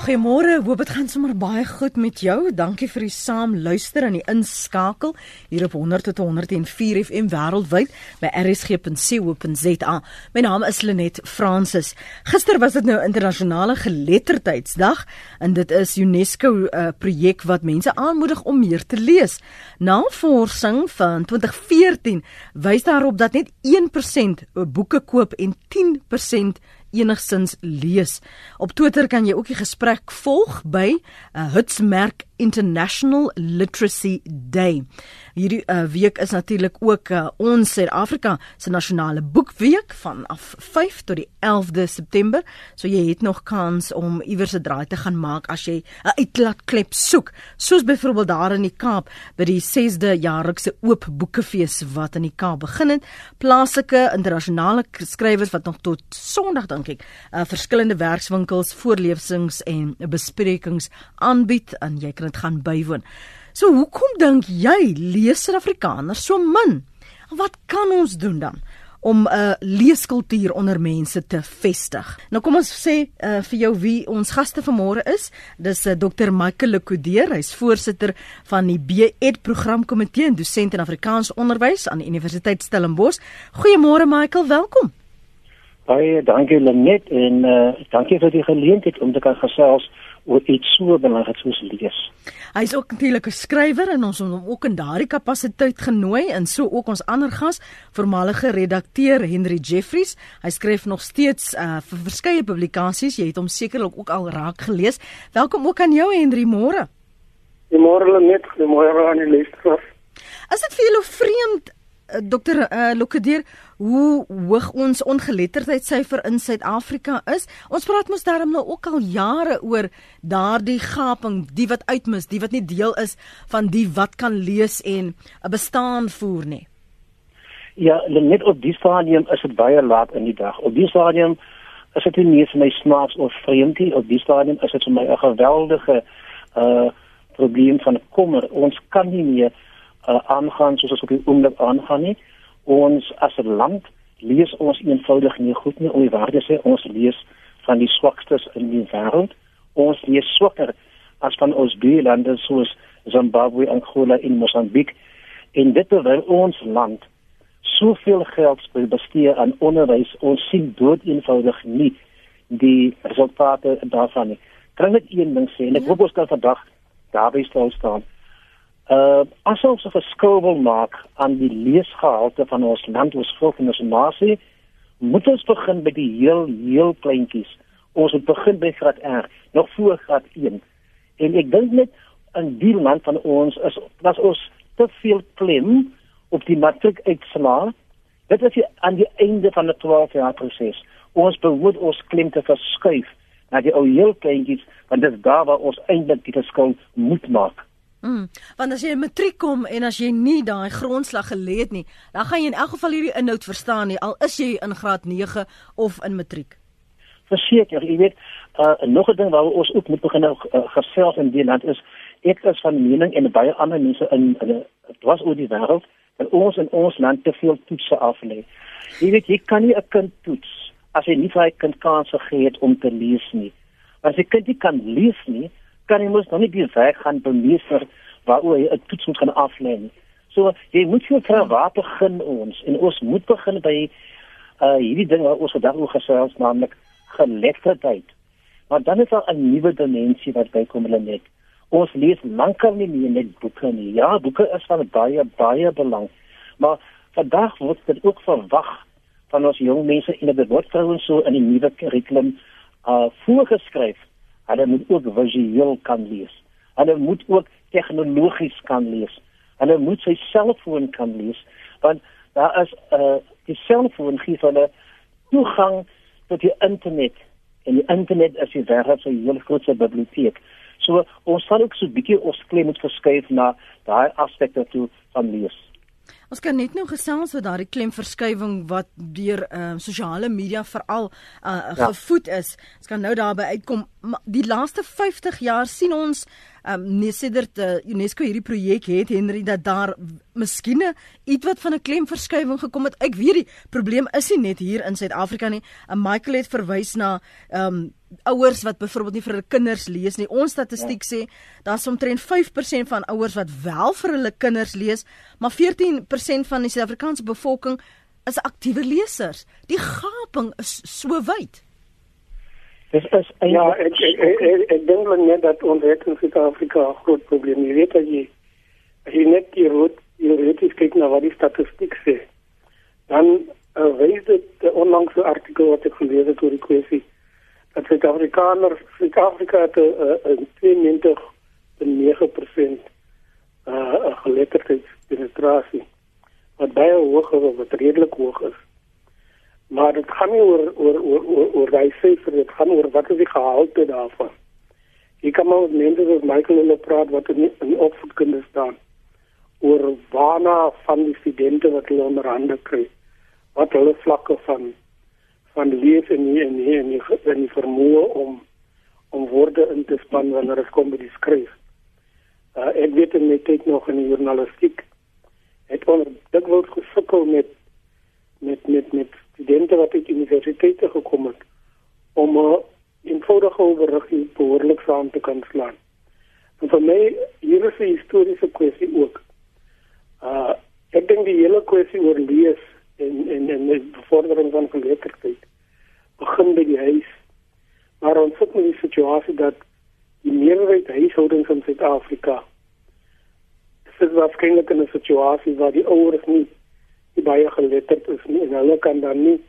Goeiemôre, hoop dit gaan sommer baie goed met jou. Dankie vir die saam luister en die inskakel hier op 100 tot 104 FM wêreldwyd by rsg.co.za. My naam is Lenet Fransis. Gister was dit nou internasionale geletterdheidsdag en dit is UNESCO 'n uh, eh, projek wat mense aanmoedig om meer te lees. Navorsing van 2014 wys daarop dat net 1% boeke koop en 10% enigsins lees. Op Twitter kan jy ook die gesprek volg by uh, Hutsmerk International Literacy Day. Hierdie uh, week is natuurlik ook uh, ons Suid-Afrika se nasionale boekweek vanaf 5 tot die 11de September. So jy het nog kans om iewers 'n draai te gaan maak as jy 'n uitlaatklep soek, soos byvoorbeeld daar in die Kaap by die 6de jaarlikse oop boekefees wat in die Kaap begin het. Plaaslike internasionale skrywers wat nog tot Sondag dink ek, uh, verskillende werkswinkels, voorlesings en besprekings aanbied en jy kan dit gaan bywoon. So hoekom dink jy lees Suid-Afrikaners so min? Wat kan ons doen dan om 'n uh, leeskultuur onder mense te vestig? Nou kom ons sê uh, vir jou wie ons gaste vanmôre is. Dis uh, Dr. Michael Lekodeer, hy's voorsitter van die BEd programkomitee en dosent in Afrikaans onderwys aan die Universiteit Stellenbosch. Goeiemôre Michael, welkom. Baie dankie Lenet en uh, dankie vir die geleentheid om te kan gesels oor iets so belangrik soos lees. Hy is ook natuurlik 'n skrywer en ons het hom ook in daardie kapasiteit genooi en so ook ons ander gas, voormalige redakteur Henry Jeffries. Hy skryf nog steeds uh, vir verskeie publikasies. Jy het hom sekerlik ook al raak gelees. Welkom ook aan jou Henry môre. Môre net, môre aan die leser. As dit vir julle vreemd Eh, dokter uh, Lokedeer, hoe hoog ons ongeletterdheidsyfer in Suid-Afrika is. Ons praat mos daarom nou ook al jare oor daardie gaping, die wat uitmis, die wat nie deel is van die wat kan lees en 'n bestaan voer nie. Ja, net op die stadium is dit baie laat in die dag. Op die stadium is dit nie vir my snaaks of vreemd nie. Op die stadium is dit vir my 'n geweldige uh probleem van kommer. Ons kan nie meer uh, aangaan soos ons op die oomblik aangaan nie. Ons as 'n land lees ons eenvoudig nie goed nie om die waarde sê ons lees van die swakstes in die wêreld. Ons lees swakker as van ons buurlande soos Zimbabwe, Angola en Mosambiek. En dit terwyl ons land soveel geld bestee aan onderwys, ons sien dood eenvoudig nie die resultate daarvan nie. Kan ek een ding sê en ek ja. hoop ons kan vandag daarby stil staan uh as ons 'n verskil wil maak aan die leesgehalte van ons land ons volk en ons nasie moet ons begin by die heel heel kleintjies. Ons moet begin by graad R nog voor graad 1 en ek dink net in die land van ons is dat ons te veel klem op die matriek uitslaag dit is aan die einde van die 12 jaar proses. Ons behoort ons klem te verskuif na die ou heel kleintjies want dit is daar waar ons eintlik die verskil moet maak Mm. Want as jy in matriek kom en as jy nie daai grondslag gelê het nie, dan gaan jy in elk geval hierdie inhoud verstaan nie al is jy in graad 9 of in matriek. Verseker, jy weet, uh, nog 'n ding waar ons ook moet begin uh, gesels in die land is ek is van mening en baie ander mense in in was oor die wêreld dat ons in ons land te veel toetse aflê. Jy weet, jy kan nie 'n kind toets as jy nie vir 'n kind kans gegee het om te lees nie. As 'n kind nie kan lees nie, kan jy mos nog nie die weg gaan bemeester waaroor jy 'n toets moet gaan aflê nie. So jy moet vir vra waar begin ons en ons moet begin by uh hierdie ding wat ons vandag oor gesels naamlik geletterdheid. Maar dan is daar 'n nuwe dimensie wat bykom hulle net. Ons lees lankal nie meer net boeke nie. Ja, boeke is van baie baie belang. Maar vandag word dit ook verwag van ons jong mense en dit word trouens so in die nuwe kurrikulum uh voorgeskryf Hulle moet ook visueel kan lees. Hulle moet ook tegnologies kan lees. Hulle moet sy selfoon kan lees want daar is 'n uh, die selfoon gee hulle toegang tot die internet en die internet is die wêreld se hele grootste biblioteek. So ons sal ook so 'n bietjie ons klem moet verskuif na daai aspekte toe van lees. Ons kan net nou gesels oor daardie klemverskywing wat deur ehm uh, sosiale media veral uh, ja. gevoed is. Ons kan nou daarby uitkom die laaste 50 jaar sien ons ehm um, nee sedert uh, UNESCO hierdie projek het Henry dat daar miskien iets wat van 'n klemverskywing gekom het. Ek weet die probleem is nie net hier in Suid-Afrika nie. Uh, Michael het verwys na ehm um, ouers wat byvoorbeeld nie vir hulle kinders lees nie. Ons statistiek ja. sê daar's omtrent 5% van ouers wat wel vir hulle kinders lees, maar 14% van die Suid-Afrikaanse bevolking is aktiewe lesers. Die gaping is so wyd. Dis is ja, ek ek ek, ek, ek dink maar net dat ons het in Suid-Afrika 'n groot probleem. Jy weet as jy as jy net die root jy weet jy kyk na wat die statistiek sê. Dan uh, wys dit onlangs 'n artikel wat ek gelees het oor die kwessie dat Suid-Afrikaners Suid-Afrika het 'n 22.9% uh geletterdheidspenetrasie wat baie hoog is wat redelik hoog is. Maar dit gaan nie oor oor oor oor, oor daai syfer, dit gaan oor wat is die gehalte daarvan. Ek kom met mense soos Michael hulle praat wat in, in opvoedkunde staan oor waarna van die studente wat hulle onderhande kry. Wat hulle vlakke van van lees en nie en nie en nie en die vermoë om om woorde in te span wanneer dit kom by die skryf. Uh, ek weet net ek nog in die journalistiek het ons dikwels gesukkel met met met met studente wat uit universiteite gekom het om 'n eenvoudige oorrigging behoorlik saam te kan slaan. En vir my hier is 'n historiese kwessie ook. Uh ek dink die hele kwessie oor lees en en en die bevordering van geletterdheid begin by die huis. Maar ons sit met die situasie dat die meerderheid huishoudings in Suid-Afrika dis waarskynlik 'n situasie waar die ouers nie die baie geletterd is nie en hulle kan dan nie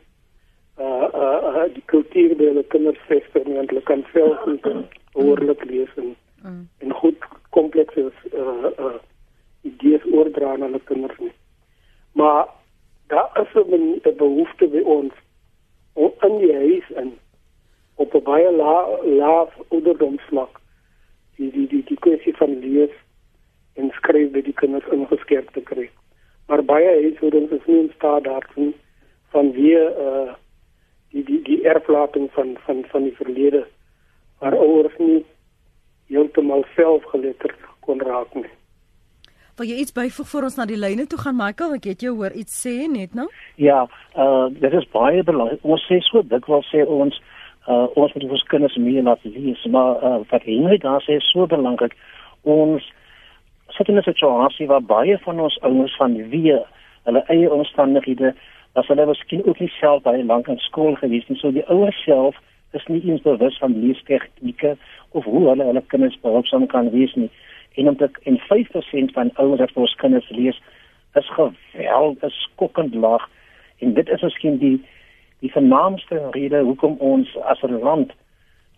uh uh, uh die kultuur by hulle kinders vestig nie want hulle kan self nie oorlik lees en mm. en goed komplekse uh uh idees oordra aan hulle kinders nie. Maar daar is 'n behoefte by ons om in die huis en op 'n baie lae lae ouderdomsvlak die die die die kwessie van lees en skryf by die kinders ingeskerp te kry maar baie huishoudings is nie in staat daartoe van wie uh die die die erflating van van van die verlede waar ouers nie heeltemal self geletterd kon raak nie. Wil jy iets byvoeg vir ons na die lyne toe gaan Michael? Ek het jou hoor iets sê net nou. Ja, uh dit is baie belangrik. Ons sê so dikwels sê ons uh ons moet ons kinders meer laat lees, maar uh wat Henry daar sê is so belangrik. Ons sit in 'n situasie waar baie van ons ouers van wie hulle eie omstandighede as hulle miskien ook nie self baie lank in skool gewees het, so die ouers self is nie eens bewus van leestegnieke of hoe hulle hulle kinders behulpsaam kan wees nie. En om dit in 5% van ouers wat vir ons kinders lees, is geweldig skokkend laag en dit is miskien die die vernaamste rede hoekom ons as 'n land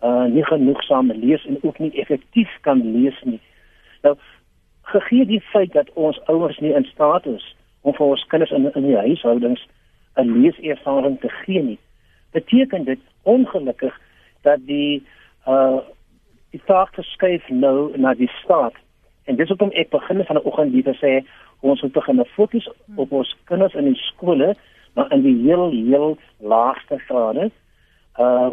uh nie genoegsaam lees en ook nie effektief kan lees nie. Nou gegee die feit dat ons ouers nie in staat is om vir ons kinders in in die huishoudings 'n leeservaring te gee nie, beteken dit ongelukkig dat die uh die taak geskuif nou na die staat. En dis hoekom ek begin van 'n oggend hier te sê ons moet begin fokus op ons kinders in die skole, maar in die heel heel laagste grade. Uh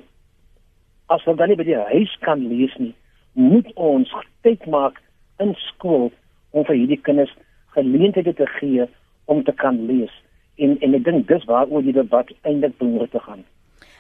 as hulle dan nie by die huis kan lees nie, moet ons tyd maak in skool om vir hierdie kinders geleenthede te gee om te kan lees. En en ek dink dis waaroor die debat eintlik behoort te gaan.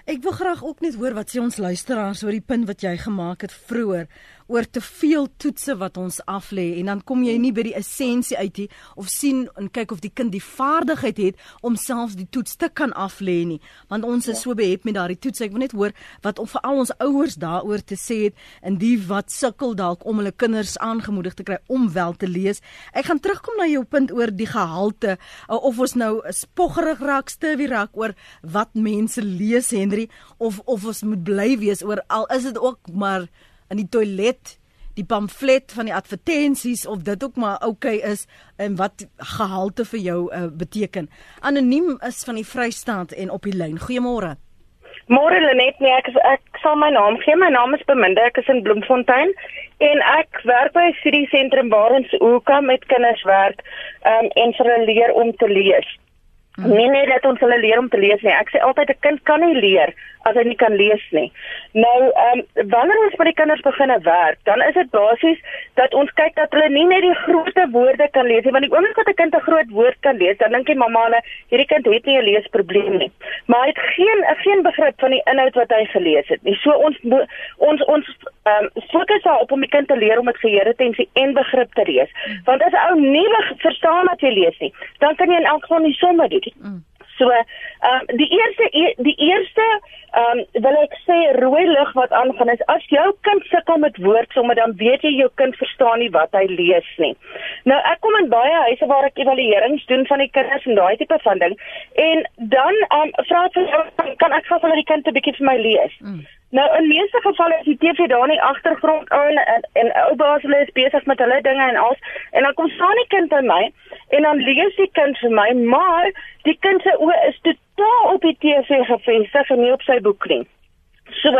Ek wil graag ook net hoor wat sê ons luisteraars oor die punt wat jy gemaak het vroeër oor te veel toetse wat ons af lê. En dan kom jy nie by die essensie uit nie of sien en kyk of die kind die vaardigheid het om selfs die toets te kan af lê nie. Want ons is ja. so behept met daardie toets. Ek wil net hoor wat om vir al ons ouers daaroor te sê het en die wat sukkel dalk om hulle kinders aangemoedig te kry om wel te lees. Ek gaan terugkom na jou punt oor die gehalte of ons nou spoggerig raak stewig raak oor wat mense lees Henry of of ons moet bly wees oor al is dit ook maar in die toilet die pamflet van die advertensies of dit ook maar oukei okay is en wat gehalte vir jou uh, beteken. Anoniem is van die Vrystaat en op die lyn. Goeiemôre. Môre Lenet, nee, ek ek sal my naam gee. My naam is Beminde. Ek is in Bloemfontein en ek werk by 'n studiesentrum waar ons ook met kinders werk um, en vir hulle leer om te lees. Mm. Nie net dat ons hulle leer om te lees nie. Ek sê altyd 'n kind kan nie leer as hy nie kan lees nie. Nou, ehm um, wanneer ons met die kinders begine werk, dan is dit basies dat ons kyk dat hulle nie net die groot woorde kan lees nie, want die oomblik wat 'n kind 'n groot woord kan lees, dan dink jy mamma, hulle hierdie kind het nie 'n leesprobleem nie. Maar hy het geen geen begrip van die inhoud wat hy gelees het nie. So ons ons ons ehm um, fokus daarop om die kind te leer om met geheue en begrip te lees. Want as 'n ou nie verstaan wat jy lees nie, dan kan jy in elk geval nie somme doen. Mm. So, ehm um, die eerste e, die eerste ehm um, wil ek sê rooi lig wat aangaan is as jou kind sukkel met woordsomme dan weet jy jou kind verstaan nie wat hy lees nie. Nou ek kom in baie huise waar ek evaluerings doen van die kinders en daai tipe van ding en dan ehm um, vra ek vir kan ek gou vir die kind 'n bietjie vir my lees. Mm. Nou in meeste gevalle is die TV daar nie agtergrond aan en, en ou baas hulle is besig met hulle dinge en al en dan kom staan die kind by my en dan lees die kind vir my maar die kind se oë is totaal op die TV gefestig en nie op sy boek nie. So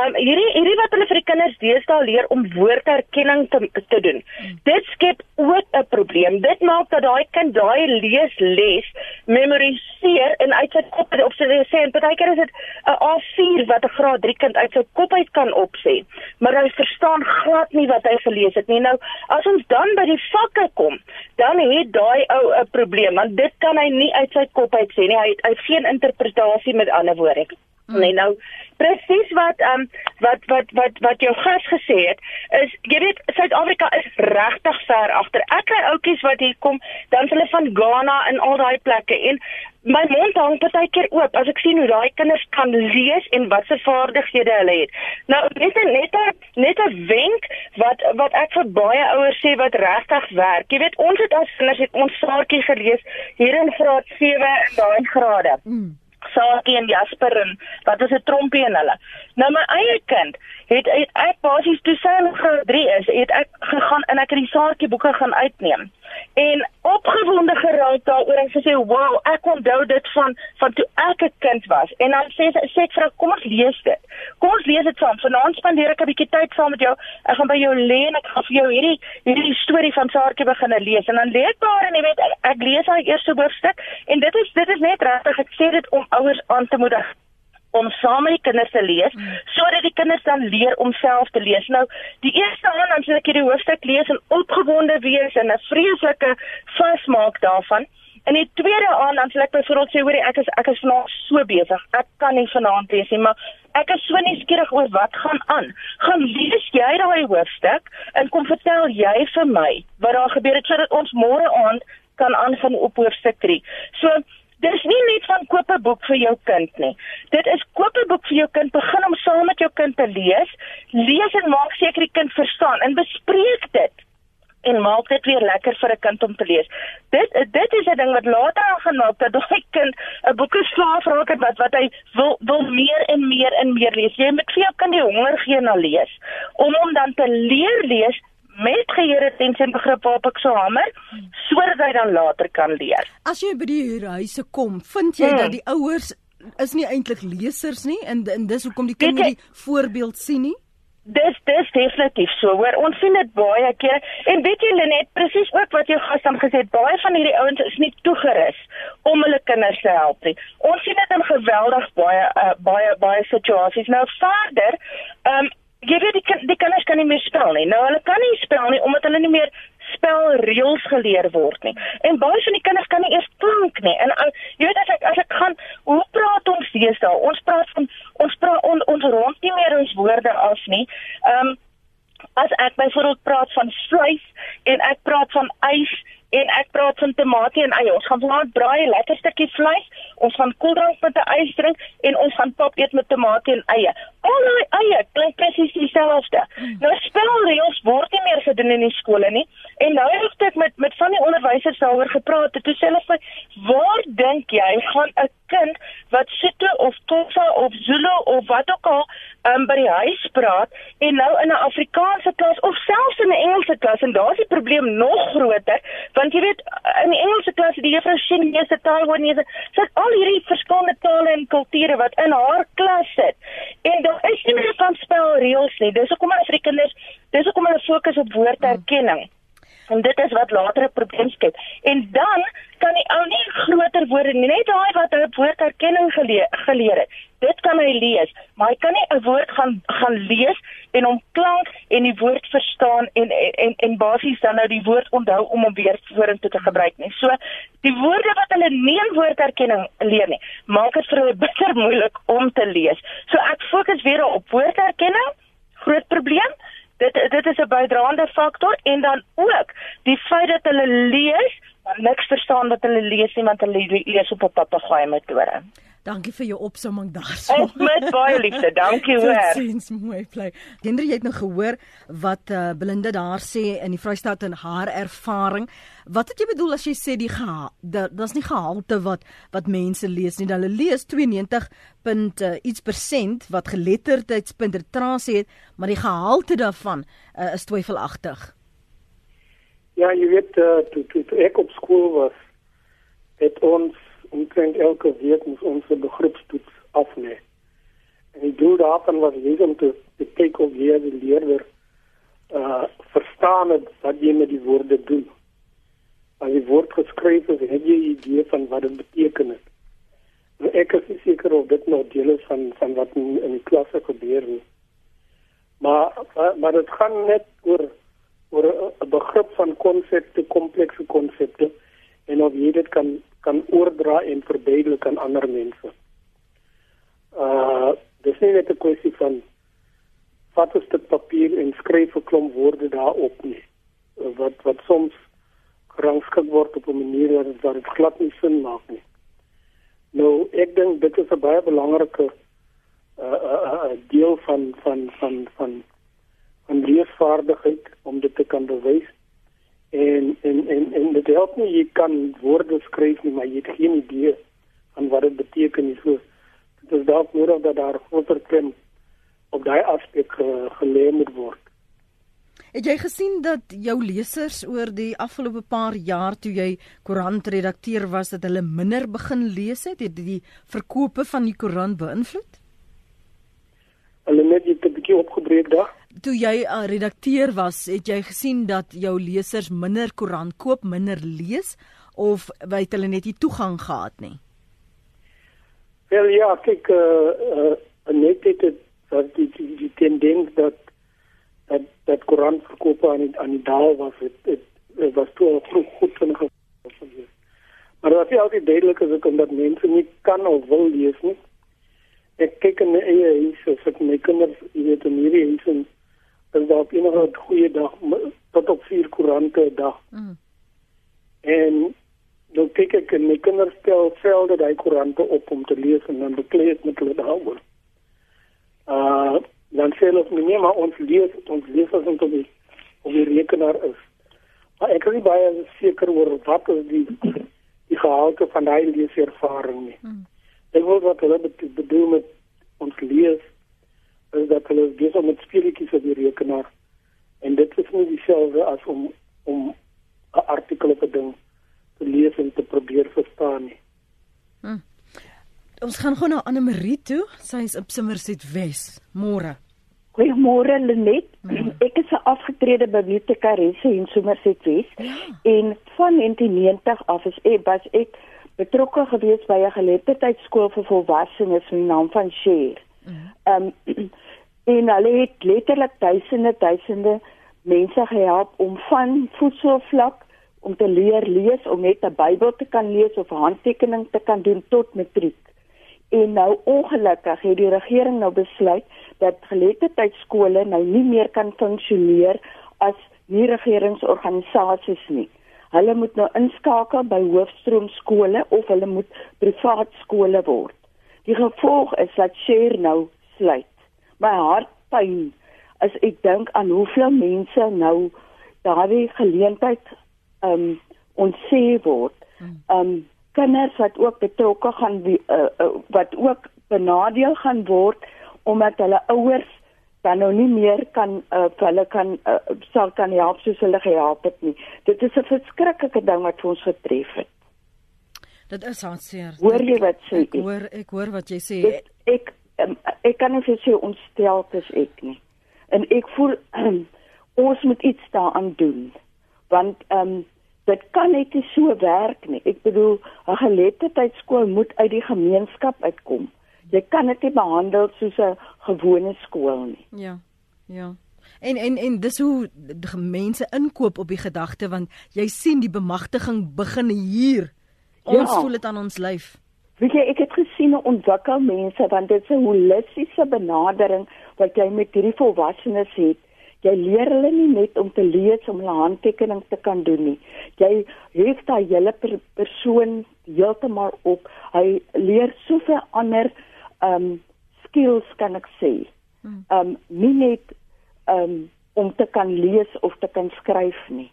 Um hierdie hierdie wat hulle vir die kinders deesdae leer om woordherkenning te te doen. Dit skep ook 'n probleem. Dit maak dat daai kind daai leesles memoriseer en uit sy kop op sy sê en baie keer is dit 'n A4 wat 'n graad 3 kind uit sy kop uit kan opsê, maar hy verstaan glad nie wat hy gelees het nie. Nou as ons dan by die vakke kom, dan het daai ou 'n probleem want dit kan hy nie uit sy kop uit sê nie. Hy het, hy het geen interpretasie met ander woorde. Hmm. Nee nou presies wat ehm um, wat wat wat wat jou gas gesê het is jy weet Suid-Afrika is regtig ver agter. Ek kry ouetjies wat hier kom, dan hulle van Ghana en al daai plekke en my mond hang baie keer oop as ek sien hoe daai kinders kan lees en wat se vaardighede hulle het. Nou net 'n net 'n net 'n wenk wat wat ek vir baie ouers sê wat regtig werk. Jy weet ons het as kinders het ons saartjie gelees hier in graad 7 en daai grade. Mm. Sakie en Jasper en wat was 'n trompie en hulle. Nou my eie kind het, het ek basies toe sy in graad 3 is, het ek gegaan en ek het die Sakie boeke gaan uitneem. En opgewonde geraak daaroor en gesê, "Wow, ek onthou dit van van toe ek 'n kind was." En dan sê sê ek vir haar, "Kom ons lees dit. Kom ons lees dit saam. Vanaand spandeer ek 'n bietjie tyd saam met jou. Ek gaan by jou lê en ek gaan vir jou hierdie hierdie storie van Saartjie begin lees." En dan lê ek daar en jy weet ek, ek lees haar eerste hoofstuk en dit is dit is net regtig ek sê dit om ouers aan te moedig om saam met die kinders te lees hmm. sodat die kinders dan leer om self te lees. Nou, die eerste aan dan sê ek hierdie hoofstuk lees en opgewonde wees en 'n vreeslike vasmaak daarvan. En die tweede aan dan sê ek byvoorbeeld sê hoor ek is ek is vanaand so besig. Ek kan nie vanaand lees nie, maar ek is so nuuskierig oor wat gaan aan. Gaan lees jy daai hoofstuk en kom vertel jy vir my wat daar gebeur het sodat ons môre aand kan aanvang op hoofstuk 3. So Dis nie net van koop 'n boek vir jou kind nie. Dit is koop 'n boek vir jou kind, begin om saam met jou kind te lees, lees en maak seker die kind verstaan en bespreek dit en maak dit weer lekker vir 'n kind om te lees. Dit dit is 'n ding wat later gaan maak dat daai kind 'n boek is slaaf raak en wat wat hy wil wil meer en meer en meer lees. Jy moet vir jou kind die honger gee na lees om hom dan te leer lees met geheue tensie en begrip waarop ek so hamer sodat hy dan later kan leer. As jy by die huise kom, vind jy hmm. dat die ouers is nie eintlik lesers nie en en dis hoekom die kinders die voorbeeld sien nie. Dis dis definitief so. Hoor, ons sien dit baie keer en weet jy Lenet presies ook wat jou gas dan gesê het, baie van hierdie ouens is nie toegerus om hulle kinders te help nie. Ons sien dit in geweldig baie uh, baie baie situasies. Nou verder, ehm um, jy weet die, die kinders kan nie meer spel nie. Nou hulle kan nie spel nie omdat hulle nie meer spelreëls geleer word nie. En baie van die kinders kan nie eers klank nie. En uh, jy weet as ek as ek gaan, hoe praat ons deesdae? Ons praat van ons praat on, ons rond nie meer ons woorde af nie. Ehm um, as ek byvoorbeeld praat van vleis en ek praat van ys en ek praat van tamatie en eie. Ons gaan vanaand braai 'n lekker stukkie vleis. Ons gaan koeldrank met 'n ys drink en ons gaan pap eet met tamatie en eie. Al daai eie klink presies dieselfde. Nou spelreëls word nie meer gedoen in die skole nie. En nou het ek met met van die onderwysers daaroor gepraat. Toe sê hulle vir waar dink jy gaan 'n kind wat Sotho of Xhosa of Zulu of wat ook al um, by die huis praat en nou in 'n Afrikaanse klas of selfs in 'n Engelse klas en daar's die probleem nog groter want jy weet in die Engelse klas die juffrou Chinese, Taiwanese, sit al hierdie verskillende tale en kulture wat in haar klas sit. En daar is nie meer van spelreëls nie. Dis hoekom hulle vir die kinders, dis hoekom hulle fokus op woordherkenning. En dit is wat later 'n probleem skep. En dan kan die ou nie groter woorde nie, net daai wat 'n woorderkenning geleer, geleer het. Dit kan hy lees, maar hy kan nie 'n woord gaan gaan lees en hom klank en die woord verstaan en en en, en basies dan nou die woord onthou om hom weer vorentoe te gebruik nie. So die woorde wat hulle nie in woorderkenning leer nie, maak dit vir hulle bitter moeilik om te lees. So ek fokus weer op woorderkenning. Groot probleem dit dit is 'n bydraende faktor en dan ook die feit dat hulle lees maar niks verstaan wat hulle lees nie want hulle lees op 'n papegaai metode. Dankie vir jou opsomming daarso. Ek met baie liefde. Dankie hoor. Sins mooi bly. Hendrik, jy het nou gehoor wat uh, Belinda daar sê in die Vrystaat en haar ervaring. Wat het jy bedoel as jy sê die daar's nie gehalte wat wat mense lees nie. Hulle lees 92 punt uh, iets persent wat geletterdheidspenetrasie het, maar die gehalte daarvan uh, is twyfelagtig. Ja, jy weet uh, toe toe ek op skool was, het ons omtrent elke week moes ons 'n begripstoets aflê. En die doel daarvan was nie om te te kyk of jy die leerder uh verstaan het wat jy met die woorde doen. As die woord geskryf is, het jy 'n idee van wat dit beteken het. Nou ek is seker of dit nou deel is van van wat in, in die klasse gebeur het. Maar maar dit gaan net oor oor 'n begrip van konsepte, komplekse konsepte en of jy dit kan kan oordra en verduidelik aan ander mense. Uh dis nie net 'n kwessie van vat 'n stuk papier en skryf 'n klomp woorde daarop nie. Wat wat soms gerangskik word op 'n manier wat dit glad nie sin maak nie. Nou ek dink dit is 'n baie belangrike uh, uh, uh deel van van van van van leesvaardigheid om dit te kan bewys en en en en dit help nie jy kan woorde skryf nie maar jy het geen idee van wat dit beteken nie so dit is dalk nodig dat daar groter klem op daai aspek uh, gelê moet word Het jy gesien dat jou lesers oor die afgelope paar jaar toe jy koerant redakteur was dat hulle minder begin lees het? Het die verkope van die koerant beïnvloed? Hulle net 'n bietjie opgebreek daar toe jy 'n uh, redakteur was, het jy gesien dat jou lesers minder koerant koop, minder lees of weet hulle net nie toegang gehad nie? Wel ja, kyk eh uh, uh, net dit dat die, die die tendens dat dat dat koerant verkoop aan die, aan die daal was, het, het, het was toe ook goed van gevoel. Maar wat jy altyd duidelik is ook omdat mense nie kan of wil lees nie. Ek kyk in my eie huis, as ek my kinders, jy weet, in hierdie huis en is daar op enige goeie dag tot op vier koerante 'n dag. Mm. En dan kyk ek en my kinders stel velde daai koerante op om te lees en dan beklei ek met hulle daaroor. Uh dan sê hulle vir my maar ons lees ons lees as ons op die op die rekenaar is. Maar ek is nie baie seker oor wat is die die gehalte van daai leeservaring nie. Mm. Ek wil wat hulle bedoel met ons lees is dat hulle besig met speletjies op die rekenaar en dit is nie dieselfde as om om 'n artikel op 'n ding te lees en te probeer verstaan nie. Hm. Ons gaan gou na Anne Marie toe. Sy is op Simmerset Wes. Môre. Goeiemôre Lenet. Ek is 'n afgetrede bibliotekaresse in Simmerset Wes ja. en van 1990 af is ek was ek betrokke gewees by 'n geletterdheidskool vir volwassenes met die naam van Share. Ehm um, en hulle het letterlik duisende duisende mense gehelp om van voedselvlak om te leer lees om net 'n Bybel te kan lees of handtekening te kan doen tot matriek. En nou ongelukkig het die regering nou besluit dat geletterdheidskole nou nie meer kan funksioneer as nie regeringsorganisasies nie. Hulle moet nou inskakel by hoofstroom skole of hulle moet privaat skole word. Die gevolg is dat Share nou sluit. My hart pyn as ek dink aan hoeveel mense nou daardie geleentheid um ontsê word. Um kinders wat ook betrokke gaan wie, uh, uh, wat ook benadeel gaan word omdat hulle ouers dan nou nie meer kan uh, hulle kan uh, sal kan help soos hulle gehelp het nie. Dit is 'n verskriklike ding wat ons getref het. Dit is hartseer. Hoor jy wat sê ek? Ek hoor ek hoor wat jy sê. Dit, ek um, ek kan nie sê ontstel is ek nie. En ek voel um, ons moet iets daaraan doen. Want ehm um, dit kan net nie so werk nie. Ek bedoel, 'n geletterdheidskool moet uit die gemeenskap uitkom. Jy kan dit nie behandel soos 'n gewone skool nie. Ja. Ja. En en en dis hoe die mense inkoop op die gedagte want jy sien die bemagtiging begin hier. Ons ja. voel dit aan ons lyf. Weet jy, ek het gesien hoe ontwikkel mense want dit is 'n holistiese benadering wat jy met hierdie volwassenes het. Jy leer hulle nie net om te lees om hulle handtekening te kan doen nie. Jy het daai hele per persoon heeltemal op. Hy leer soveel ander ehm um, skills kan ek sê. Hmm. Ehm um, nie net ehm um, om te kan lees of te kan skryf nie.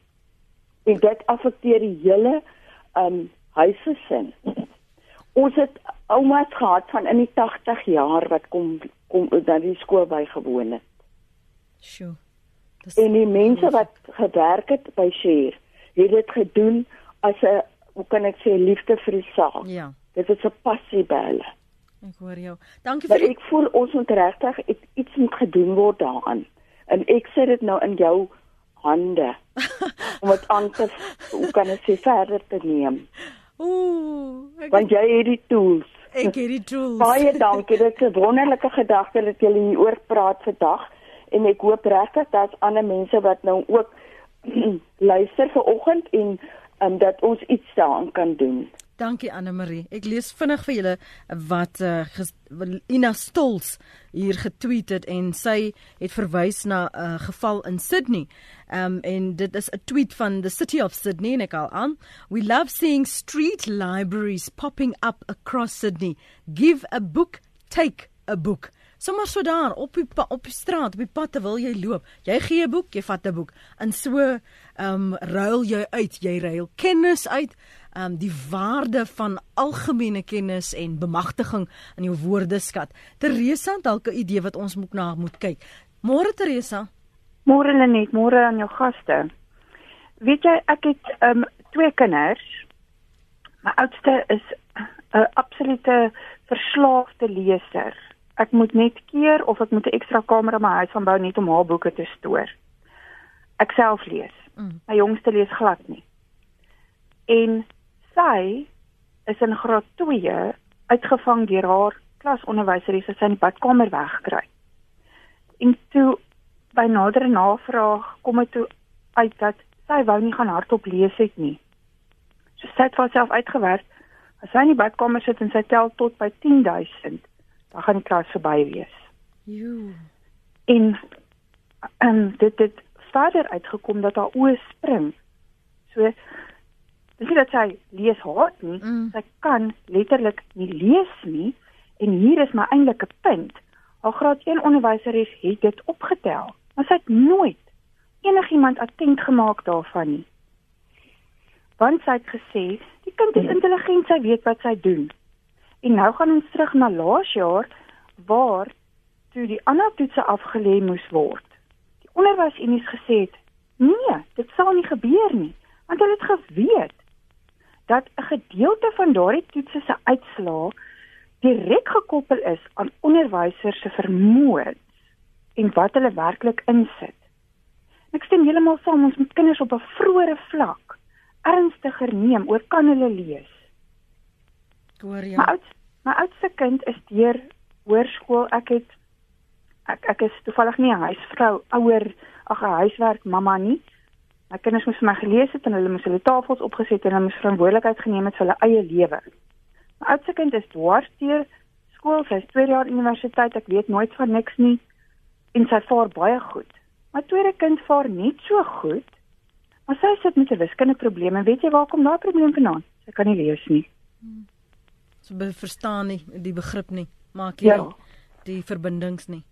En dit affekteer die hele ehm um, huisgesin. Ons het oumas gehad van in die 80 jaar wat kom kom dan die skool bygewoon het. Sjoe. Dis En die mense wat gewerk het by Share, het dit gedoen as 'n hoe kan ek sê liefde vir die saak. Ja. Dit is 'n passie by hulle. Ek hoor jou. Dankie vir die, ek voel ons moet regtig iets moet gedoen word daaraan. En ek sê dit nou in jou hande om dit aan te hoe kan ek sê verder te neem. Ooh, ek Want jy het die tools. ek het die tools. Baie dankie. Dit is 'n wonderlike gedagte dat julle hier oor praat vandag en ek hoop regtig dat ander mense wat nou ook luister vanoggend en um, dat ons iets daaraan kan doen. Dankie Anne Marie. Ek lees vinnig vir julle wat uh, ges, Ina Stols hier getweet het en sy het verwys na 'n uh, geval in Sydney. Um en dit is 'n tweet van the city of Sydney en ek al aan. We love seeing street libraries popping up across Sydney. Give a book, take a book. Sommar so daar op die op die straat, op die pad terwyl jy loop. Jy gee 'n boek, jy vat 'n boek. En so um ruil jy uit, jy ruil kennis uit um die waarde van algemene kennis en bemagtiging in jou woordeskat. Teresa dalk 'n idee wat ons moet na moet kyk. Môre Teresa. Môre Lenet, môre aan jou gaste. Weet jy, ek het um twee kinders. My oudste is 'n absolute verslaafde leser. Ek moet net keer of ek moet 'n ekstra kamer in my huis aanbou net om haar boeke te stoor. Ek self lees. Mm. My jongste lees glad nie. En sy is in graad 2 uitgevang deur haar klasonderwyseres as sy in die badkamer wegkry. En toe by nadere navraag kom dit toe uit dat sy wou nie gaan hardop lees het nie. So sy het vir haarself uitgewerk as sy in die badkamer sit en sy tel tot by 10000, dan gaan die klas verby wees. Jo. En en dit het verder uitgekom dat haar oë spring. So dis nie dat sy lees haat nie, Mm. sy kan letterlik nie lees nie en hier is my eintlike punt. Haar graad 1 onderwyseres het dit opgetel, maar sy het nooit enigiemand attent gemaak daarvan nie. Want sy het gesê, die kind is intelligent, sy weet wat sy doen. En nou gaan ons terug na laas jaar waar toe die ander toetse afgelê moes word. Die onderwysunies gesê het, nee, dit sal nie gebeur nie, want hulle het geweet dat 'n gedeelte van daardie toetse se uitslae direk gekoppel is aan onderwysers se vermoëns en wat hulle werklik insit. Ek stem heeltemal saam ons moet kinders op 'n vroeëre vlak ernstiger neem oor kan hulle lees. Hoor My jou. oud my oudste kind is deur hoërskool. Ek het ek ek is toevallig nie 'n huisvrou, ouer, ag 'n huiswerk mamma nie. My kinders moes vir my gelees het en hulle moes hulle tafels opgeset en hulle moes verantwoordelikheid geneem het vir hulle eie lewe. My oudste kind is dwars deur skool, sy is tweede jaar universiteit. Ek weet nooit van niks nie en sy vaar baie goed. My tweede kind vaar net so goed. Maar sy sit met 'n wiskundeprobleem en weet jy waar kom daai probleem vandaan? Sy kan nie lees nie. So be verstaan nie die begrip nie. Maak Ja. jy die verbindings nie.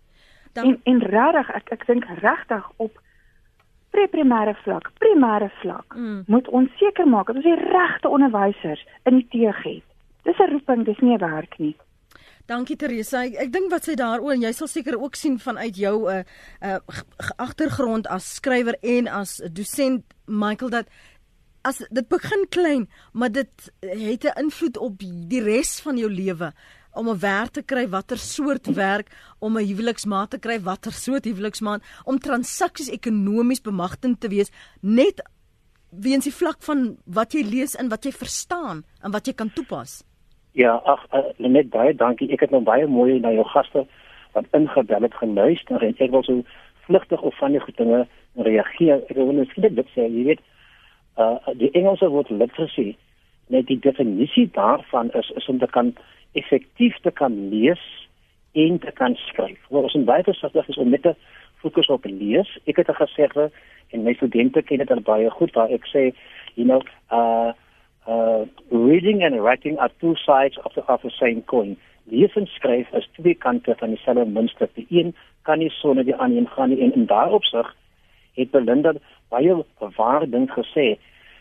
Dan En en regtig, ek ek dink regtig op pre-primêre vlak, primêre vlak, Mm. moet ons seker maak dat ons die regte onderwysers in die teeg het. Dis 'n roeping, dis nie 'n werk nie. Dankie Teresa. Ek, ek dink wat sy daaroor en jy sal seker ook sien vanuit jou 'n uh, uh, agtergrond as skrywer en as dosent Michael dat as dit begin klein, maar dit het 'n invloed op die res van jou lewe om 'n werk te kry, watter soort werk, om 'n huweliksmaat te kry, watter soort huweliksmaat, om transaksies ekonomies bemagtigend te wees, net weens die vlak van wat jy lees en wat jy verstaan en wat jy kan toepas. Ja, ag uh, net baie dankie. Ek het nou baie mooi na jou gaste wat ingebel het geluister en ek wil so vlugtig op van die dinge reageer. Ek wil net sê dit sê jy weet uh die Engelse woord literacy net die definisie daarvan is is om te kan effektief te kan lees en te kan skryf. Wat ons in baie versigtig is om net te fokus op lees. Ek het gesê en my studente ken dit al baie goed waar ek sê you know uh uh reading and writing are two sides of the of the same coin. Lees en skryf is twee kante van dieselfde muntstuk. Die een kan nie sonder die ander gaan nie en in daardie opsig het Belinda baie bewaardend gesê.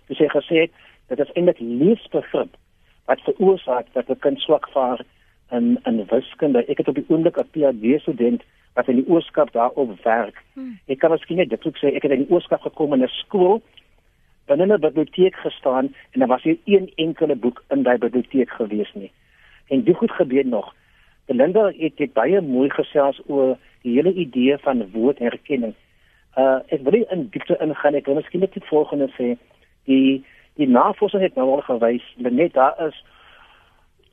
Sy het gesê dit eintlik leesbegrip wat veroorsaak dat 'n kind swak vaar in in wiskunde. Ek het op die oomblik 'n PhD student wat in die oorskap daarop werk. Hmm. Ek kan miskien net dit ook sê ek het in die oorskap gekom in 'n skool binne 'n biblioteek gestaan en daar was nie een enkele boek in daai biblioteek gewees nie. En dit goed gebeur nog. Belinda het dit baie mooi gesels oor die hele idee van woordherkenning. Uh ek wil in diepte ingaan. Ek wil miskien net die volgende sê. Die die navorsing het nou al gewys dat net daar is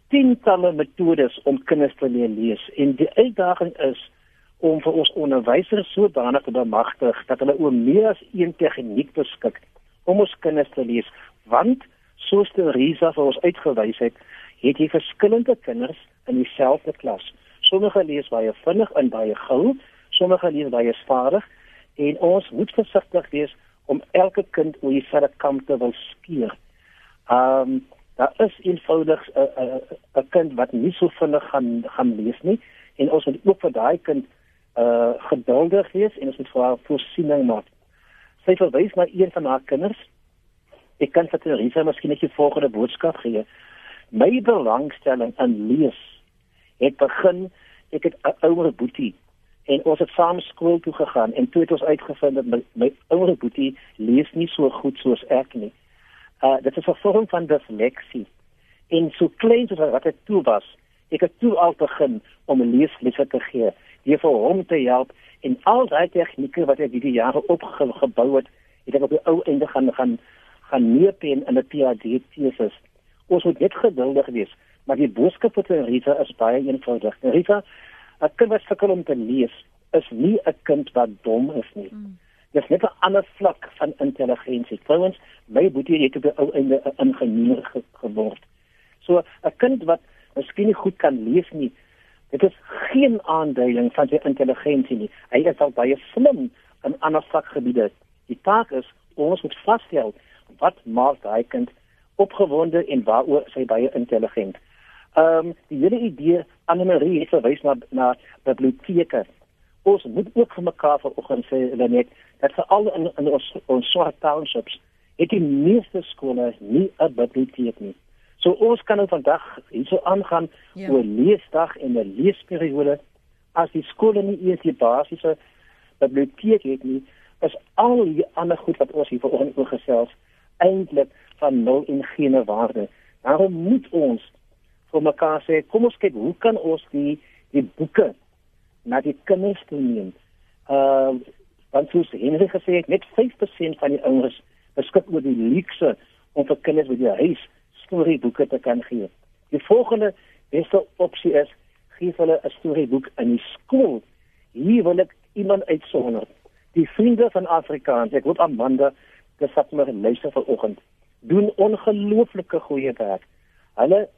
tientalle metodes om kinders te leer lees en die uitdaging is om vir ons onderwysers sodanig te bemagtig dat hulle oor meer as een tegniek beskik om ons kinders te lees want soos die Risa vir ons uitgewys het het jy verskillende kinders in dieselfde klas sommige lees baie vinnig en baie gou sommige lees baie stadig en ons moet versigtig wees om elke kind oor dieselfde kam te wil skeer. Ehm um, daar is eenvoudig 'n uh, 'n uh, 'n kind wat nie so vinnig gaan gaan lees nie en ons moet ook vir daai kind uh geduldig wees en ons moet vir haar voorsiening maak sy verwys na een van haar kinders. Ek kan vir Teresa miskien net die volgende boodskap gee. My belangstelling in lees het begin ek het 'n ouer boetie en ons het saam skool toe gegaan en toe het ons uitgevind dat my, my ouer boetie lees nie so goed soos ek nie. Uh dit is 'n vorm van disleksie. En so klein soos wat dit toe was, ek het toe al begin om leeslesse te gee, hier vir hom te help en al daai tegnieke wat ek hierdie jare opgebou het, het ek op die ou einde gaan gaan gaan neerpen in 'n PhD tesis. Ons moet net geduldig wees, maar die boodskap vir Rita is baie eenvoudig. Rita, 'n kind wat sukkel om te lees, is nie 'n kind wat dom is nie. Mm. Dit is net 'n ander vlak van intelligensie. Trouwens, my boetie het op die ou einde 'n ingenieur ge geword. So 'n kind wat miskien nie goed kan lees nie, Dit is geen aanduiding van sy intelligensie nie. Hy is al baie slim in ander vakgebiede. Die taak is ons moet vasstel wat maak hy kind opgewonde en waaroor sy baie intelligent. Ehm um, die hele idee Anne-Marie het verwys na na biblioteke. Ons moet ook vir mekaar vanoggend sê net dat vir al in, in ons ons swart townships het die meeste skole nie 'n biblioteek nie. So ons kan nou vandag hierso aangaan ja. oor leesdag en 'n leesperiode as die skole nie eers die basiese biblioteek het nie, is al die ander goed wat ons hier vanoggend oor gesels eintlik van nul en geen waarde. Daarom moet ons vir mekaar sê, kom ons kyk hoe kan ons die die boeke na die kinders toe neem. Ehm uh, want soos Henry gesê het, net 5% van die ouers beskik oor die luukse om vir kinders by die huis storieboeke te kan gee. Die volgende beste opsie is gee hulle 'n storieboek in die skool. Hier wil ek iemand uitsonder. Die vriende van Afrikaans, ek hoop Amanda dis wat my luister vanoggend, doen ongelooflike goeie werk. Hulle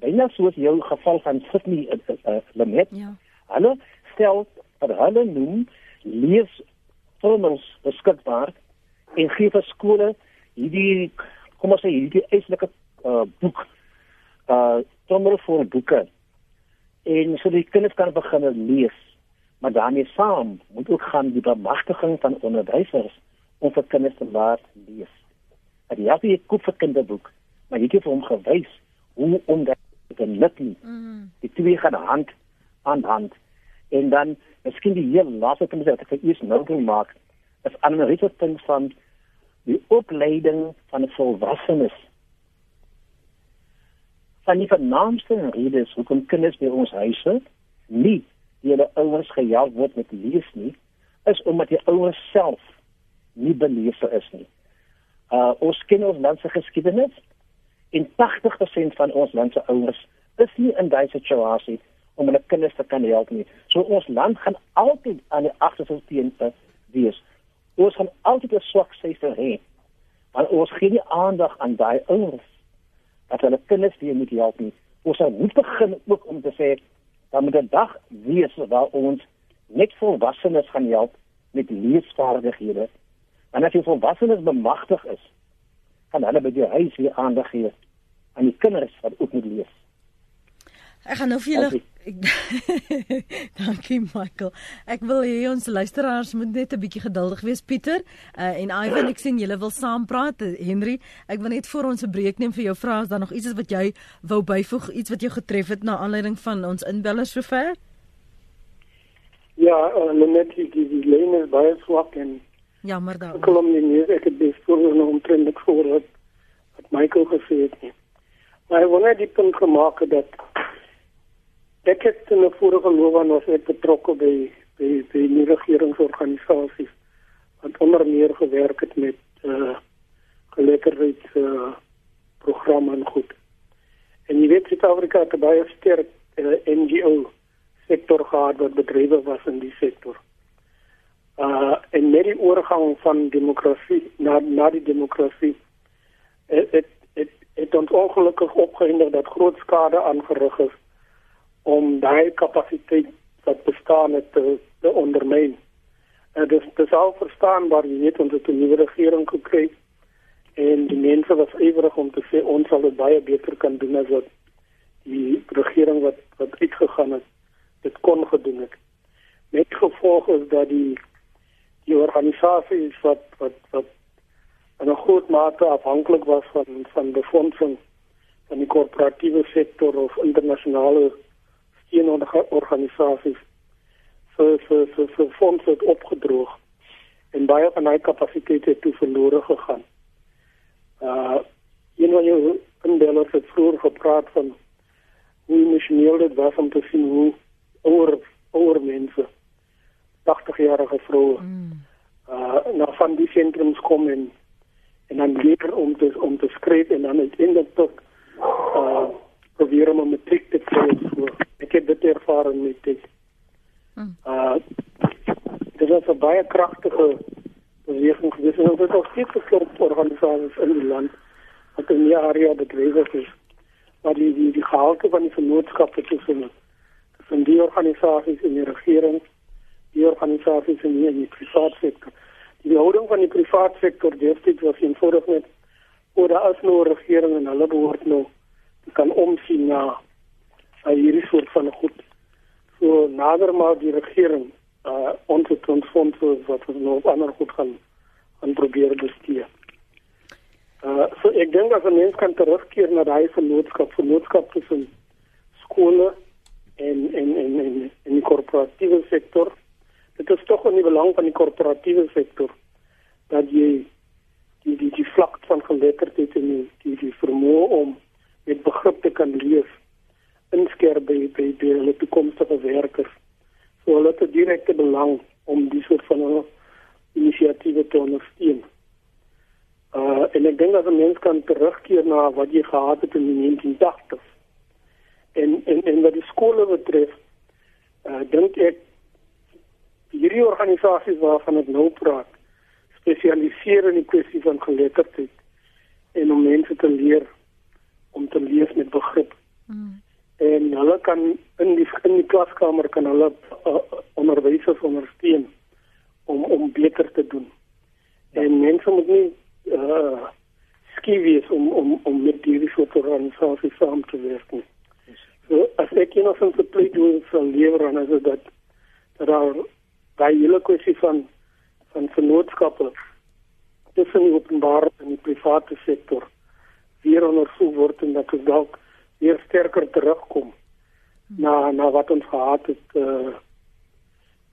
byna soos jou geval van Sydney uh, uh, Lemet. Ja. Hulle stel wat hulle noem lees formels beskikbaar en gee vir skole hierdie kom ons sê hierdie eislike uh boek uh sommer vir boeke en so die kinders kan begin lees maar daarmee saam moet ook gaan die bemagtiging van onderwysers om vir kinders te laat lees. Dat jy het 'n koop vir kinderboek, maar jy het vir hom gewys hoe om dit te nut nie. Mm. Die twee gaan hand aan hand. En dan miskien die heel laaste punt wat ek eers nou wil maak, is aan 'n rigting van die opleiding van volwassenes van die vernaamste redes hoekom kinders by ons huise nie deur hulle ouers gehelp word met lees nie, is omdat die ouers self nie belese is nie. Uh ons ken ons land se geskiedenis en 80% van ons land se ouers is nie in daai situasie om hulle kinders te kan help nie. So ons land gaan altyd aan die agterste teenoor wees. Ons gaan altyd 'n swak syfer hê. Maar ons gee nie aandag aan daai ouers dat hulle kinders weer moet help nie. Ons moet begin ook om te sê dat met 'n dag wees waar ons net volwassenes gaan help met leesvaardighede. En as jy volwassenes bemagtig is, kan hulle by die huis weer aandag gee aan die kinders wat ook moet lees. Ek gaan nou vir julle Dankie Michael. Ek wil hê ons luisteraars moet net 'n bietjie geduldig wees Pieter uh, en Ivan ek sien julle wil saam praat Henry. Ek wil net voor ons 'n breek neem vir jou vra as daar nog iets is wat jy wou byvoeg, iets wat jou getref het na aanleiding van ons inbellers sover? Ja, uh, net die die, lyn is baie swak en jammer daar. Ek kom nie meer ek het dis voor nou omtrent voor wat wat Michael gesê het nie. Maar hy wou net die punt gemaak dat ek het in 'n vorige loopbaan was ek betrokke by by by wat onder meer gewerk het met uh, goed. En jy weet Suid-Afrika het baie sterk eh, NGO sektor gehad wat bedrywe was in die sektor. Uh en met die oorgang van demokrasie na na die demokrasie het het het, het ons ongelukkig opgehinder dat groot skade is om daai kapasiteit wat bestaan het te, te ondermyn. En dis dis al verstaanbaar jy weet ons het 'n nuwe regering gekry en die mense was ywerig om te sê ons sal dit baie beter kan doen as wat die regering wat wat uitgegaan het dit kon gedoen het. Met gevolg is dat die die organisasies wat wat wat in 'n groot mate afhanklik was van van befondsing van die korporatiewe sektor of internasionale steunorganisasies vir vir vir vir fondse het opgedroog en baie van hy kapasiteite het toe verlore gegaan. Uh een van jou indellers het vroeër gepraat van hoe emosioneel dit was om te sien hoe ouer ouer mense 80 jarige vroue mm. uh na van die sentrums kom en en dan leer om te om te skryf en dan uiteindelik tot uh probeer om 'n matriek te kry so ek het dit ervaar met dit mm. uh dit was 'n baie kragtige beweging gewees en dit het steeds gesorg vir organisasies in die land wat in die area bedryf is maar die die die gehalte van die vennootskappe tussen van die organisasies in die regering, die organisasies in die, in die private sektor. Die houding van die private sektor destyds was eenvoudig net oor daar is nou 'n regering en hulle behoort nou kan omsien na hierdie soort van goed. So nader maar die regering uh ons het ons fondse wat ons nou op ander goed gaan gaan probeer bestuur. Uh so ek dink as 'n mens kan terugkeer na daai vennootskap, vennootskap tussen skole en en en en in die korporatiewe sektor. Dit is tog in die belang van die korporatiewe sektor dat jy die die die vlak van geletterdheid en die, die vermoë om met begrip te kan lees inskerp by by die hulle toekomstige werkers. So hulle het 'n direkte belang om die soort van inisiatiewe te ondersteun. Uh en ek dink as 'n mens kan terugkeer na wat jy gehad het in die 1980s en en en wat die skole betref, uh, dink ek hierdie organisasies waarvan ek nou praat, spesialiseer in die kwessie van geletterdheid en om mense te leer om te lees met begrip. Mm. En hulle kan in die in die klaskamer kan hulle uh, onderwysers ondersteun om om beter te doen. En mense moet nie uh, skiewes om om om met hierdie soort organisasies saam te werk nie. So as ek nou van se plek doen van lewer dan is dit dat dat daar baie hele kwessie van van vennootskappe tussen die openbare en die private sektor weer ondersoek word en dat dit dalk weer sterker terugkom na na wat ons gehad het uh,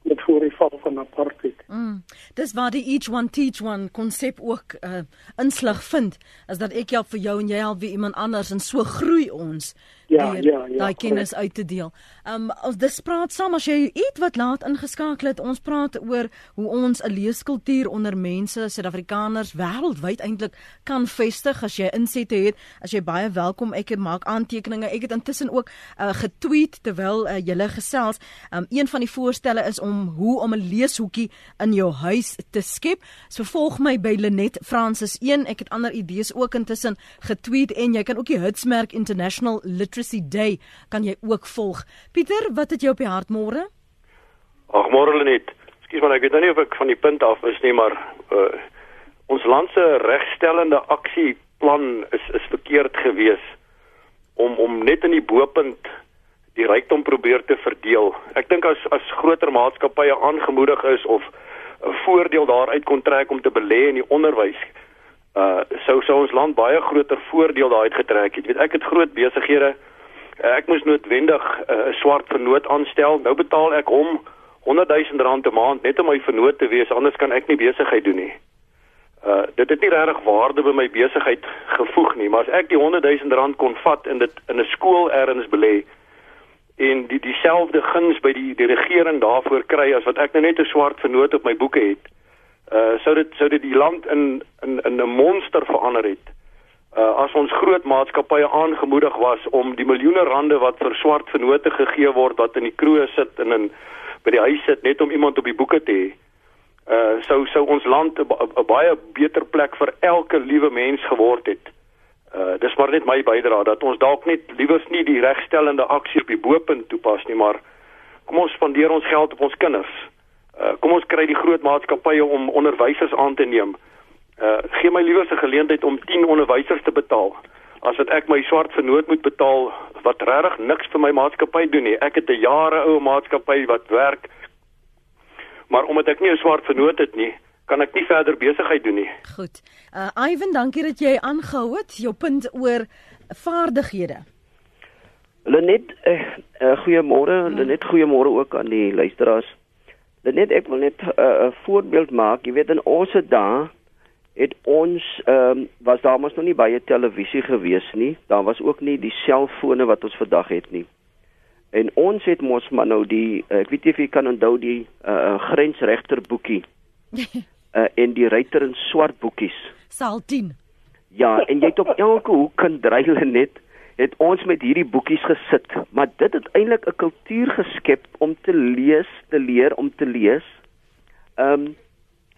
met voor die val van apartheid. Mm. Dis waar die each one teach one konsep ook uh, inslag vind, is dat ek help vir jou en jy help vir iemand anders en so groei ons Ja, deur ja, ja, daai kennis uit te deel. Um ons dis praat saam as jy iets wat laat ingeskakel het. Ons praat oor hoe ons 'n leeskultuur onder mense, Suid-Afrikaners wêreldwyd eintlik kan vestig as jy insette het. As jy baie welkom. Ek het maak aantekeninge. Ek het intussen ook uh, getweet terwyl uh, julle gesels. Um een van die voorstelle is om hoe om 'n leeshoekie in jou huis te skep. So volg my by Lenet Francis 1. Ek het ander idees ook intussen getweet en jy kan ook die Hitsmerk International Literacy Day kan jy ook volg. Pieter, wat het jou op die hart môre? Ag môre Lenet. Ekskuus maar ek weet nou nie of ek van die punt af is nie, maar uh, ons land se regstellende aksieplan is is verkeerd gewees om om net in die bopunt die rykdom probeer te verdeel. Ek dink as as groter maatskappye aangemoedig is of 'n voordeel daaruit kon trek om te belê in die onderwys, uh sou sou ons land baie groter voordeel daaruit getrek het. Jy weet ek het groot besighede. Uh, ek moes noodwendig 'n uh, swart vernoot aanstel. Nou betaal ek hom 100 000 rand 'n maand net om my vernoot te wees, anders kan ek nie besigheid doen nie. Uh dit het nie regtig waarde by my besigheid gevoeg nie, maar as ek die 100 000 rand kon vat en dit in 'n skool ergens belê en die dieselfde guns by die die regering daarvoor kry as wat ek nou net 'n swart vernoot op my boeke het, uh sou dit sou dit die land in in in 'n monster verander het. Uh as ons groot maatskappye aangemoedig was om die miljoene rande wat vir swart vernote gegee word wat in die kroeg sit en in by die huis sit net om iemand op die boeke te hê. Uh sou sou ons land 'n baie beter plek vir elke liewe mens geword het. Uh dis maar net my bydrae dat ons dalk net liewers nie die regstellende aksie op die bopunt toepas nie, maar kom ons spandeer ons geld op ons kinders. Uh kom ons kry die groot maatskappye om onderwysers aan te neem. Uh gee my liewer 'n geleentheid om 10 onderwysers te betaal as wat ek my swart vernoot moet betaal wat regtig niks vir my maatskappy doen nie. Ek het 'n jare ou maatskappy wat werk. Maar omdat ek nie 'n swart vernoot het nie, kan ek nie verder besigheid doen nie. Goed. Uh Ivan, dankie dat jy aangehou het jou punt oor vaardighede. Lenet, uh, uh, goeiemôre. Hmm. Lenet, goeiemôre ook aan die luisteraars. Lenet, ek wil net 'n uh, voorbeeld maak. Jy weet in ons dae het ons ehm um, was daar mos nog nie baie televisie gewees nie. Daar was ook nie die selfone wat ons vandag het nie. En ons het mos maar nou die uh, ek weet nie of jy kan onthou die uh, grensregter boekie. uh, en die ryter in swart boekies. Sal 10. Ja, en jy het op elke hoek kan dreile net het ons met hierdie boekies gesit, maar dit het eintlik 'n kultuur geskep om te lees, te leer om te lees. Ehm um,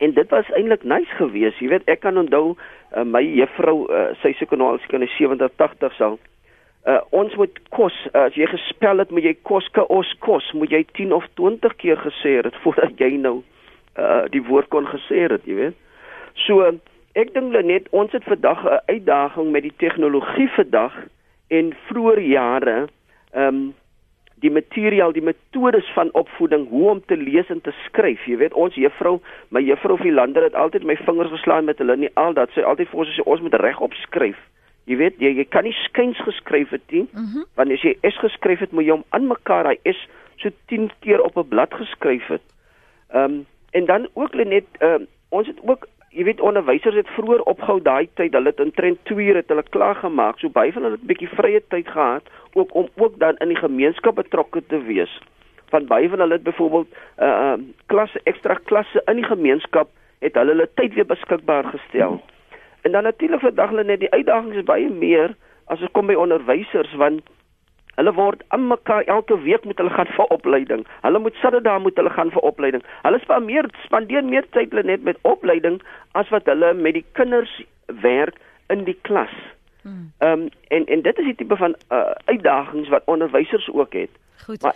en dit was eintlik nice geweest. Jy weet, ek kan onthou uh, my juffrou, uh, sy seker nou al seker in 70, 80 sal. Uh, ons moet kos, uh, as jy gespel het, moet jy kos ka os kos, moet jy 10 of 20 keer gesê het voordat jy nou uh, die woord kon gesê het, jy weet. So ek dink net ons het vandag 'n uitdaging met die tegnologie vandag en vroeër jare ehm um, die materiaal, die metodes van opvoeding, hoe om te lees en te skryf. Jy weet, ons juffrou, my juffrou Philander het altyd my vingers geslaan met hulle nie al dat sy altyd vir ons sê ons moet regop skryf. Jy weet, jy, jy kan nie skuins geskryf het nie. Mm -hmm. Want as jy S geskryf het, moet jy hom aan mekaar hy is so 10 keer op 'n blad geskryf het. Ehm um, en dan ook net ehm um, ons het ook jy weet onderwysers het vroeër opgehou daai tyd, hulle het intrent 2 ure het hulle klaar gemaak. So baie van hulle het 'n bietjie vrye tyd gehad ook om ook dan in die gemeenskap betrokke te wees. Van baie van hulle het byvoorbeeld uh, klasse ekstra klasse in die gemeenskap het hulle hulle tyd weer beskikbaar gestel. En dan natuurlik vandag hulle net die uitdagings is baie meer as dit kom by onderwysers want Hulle word aan mekaar elke week moet hulle gaan vir opleiding. Hulle moet Saterdag moet hulle gaan vir opleiding. Hulle spandeer meer spandeer meer tyd hulle net met opleiding as wat hulle met die kinders werk in die klas. Hmm. Ehm um, en en dit is die tipe van uh, uitdagings wat onderwysers ook het. Goed. Maar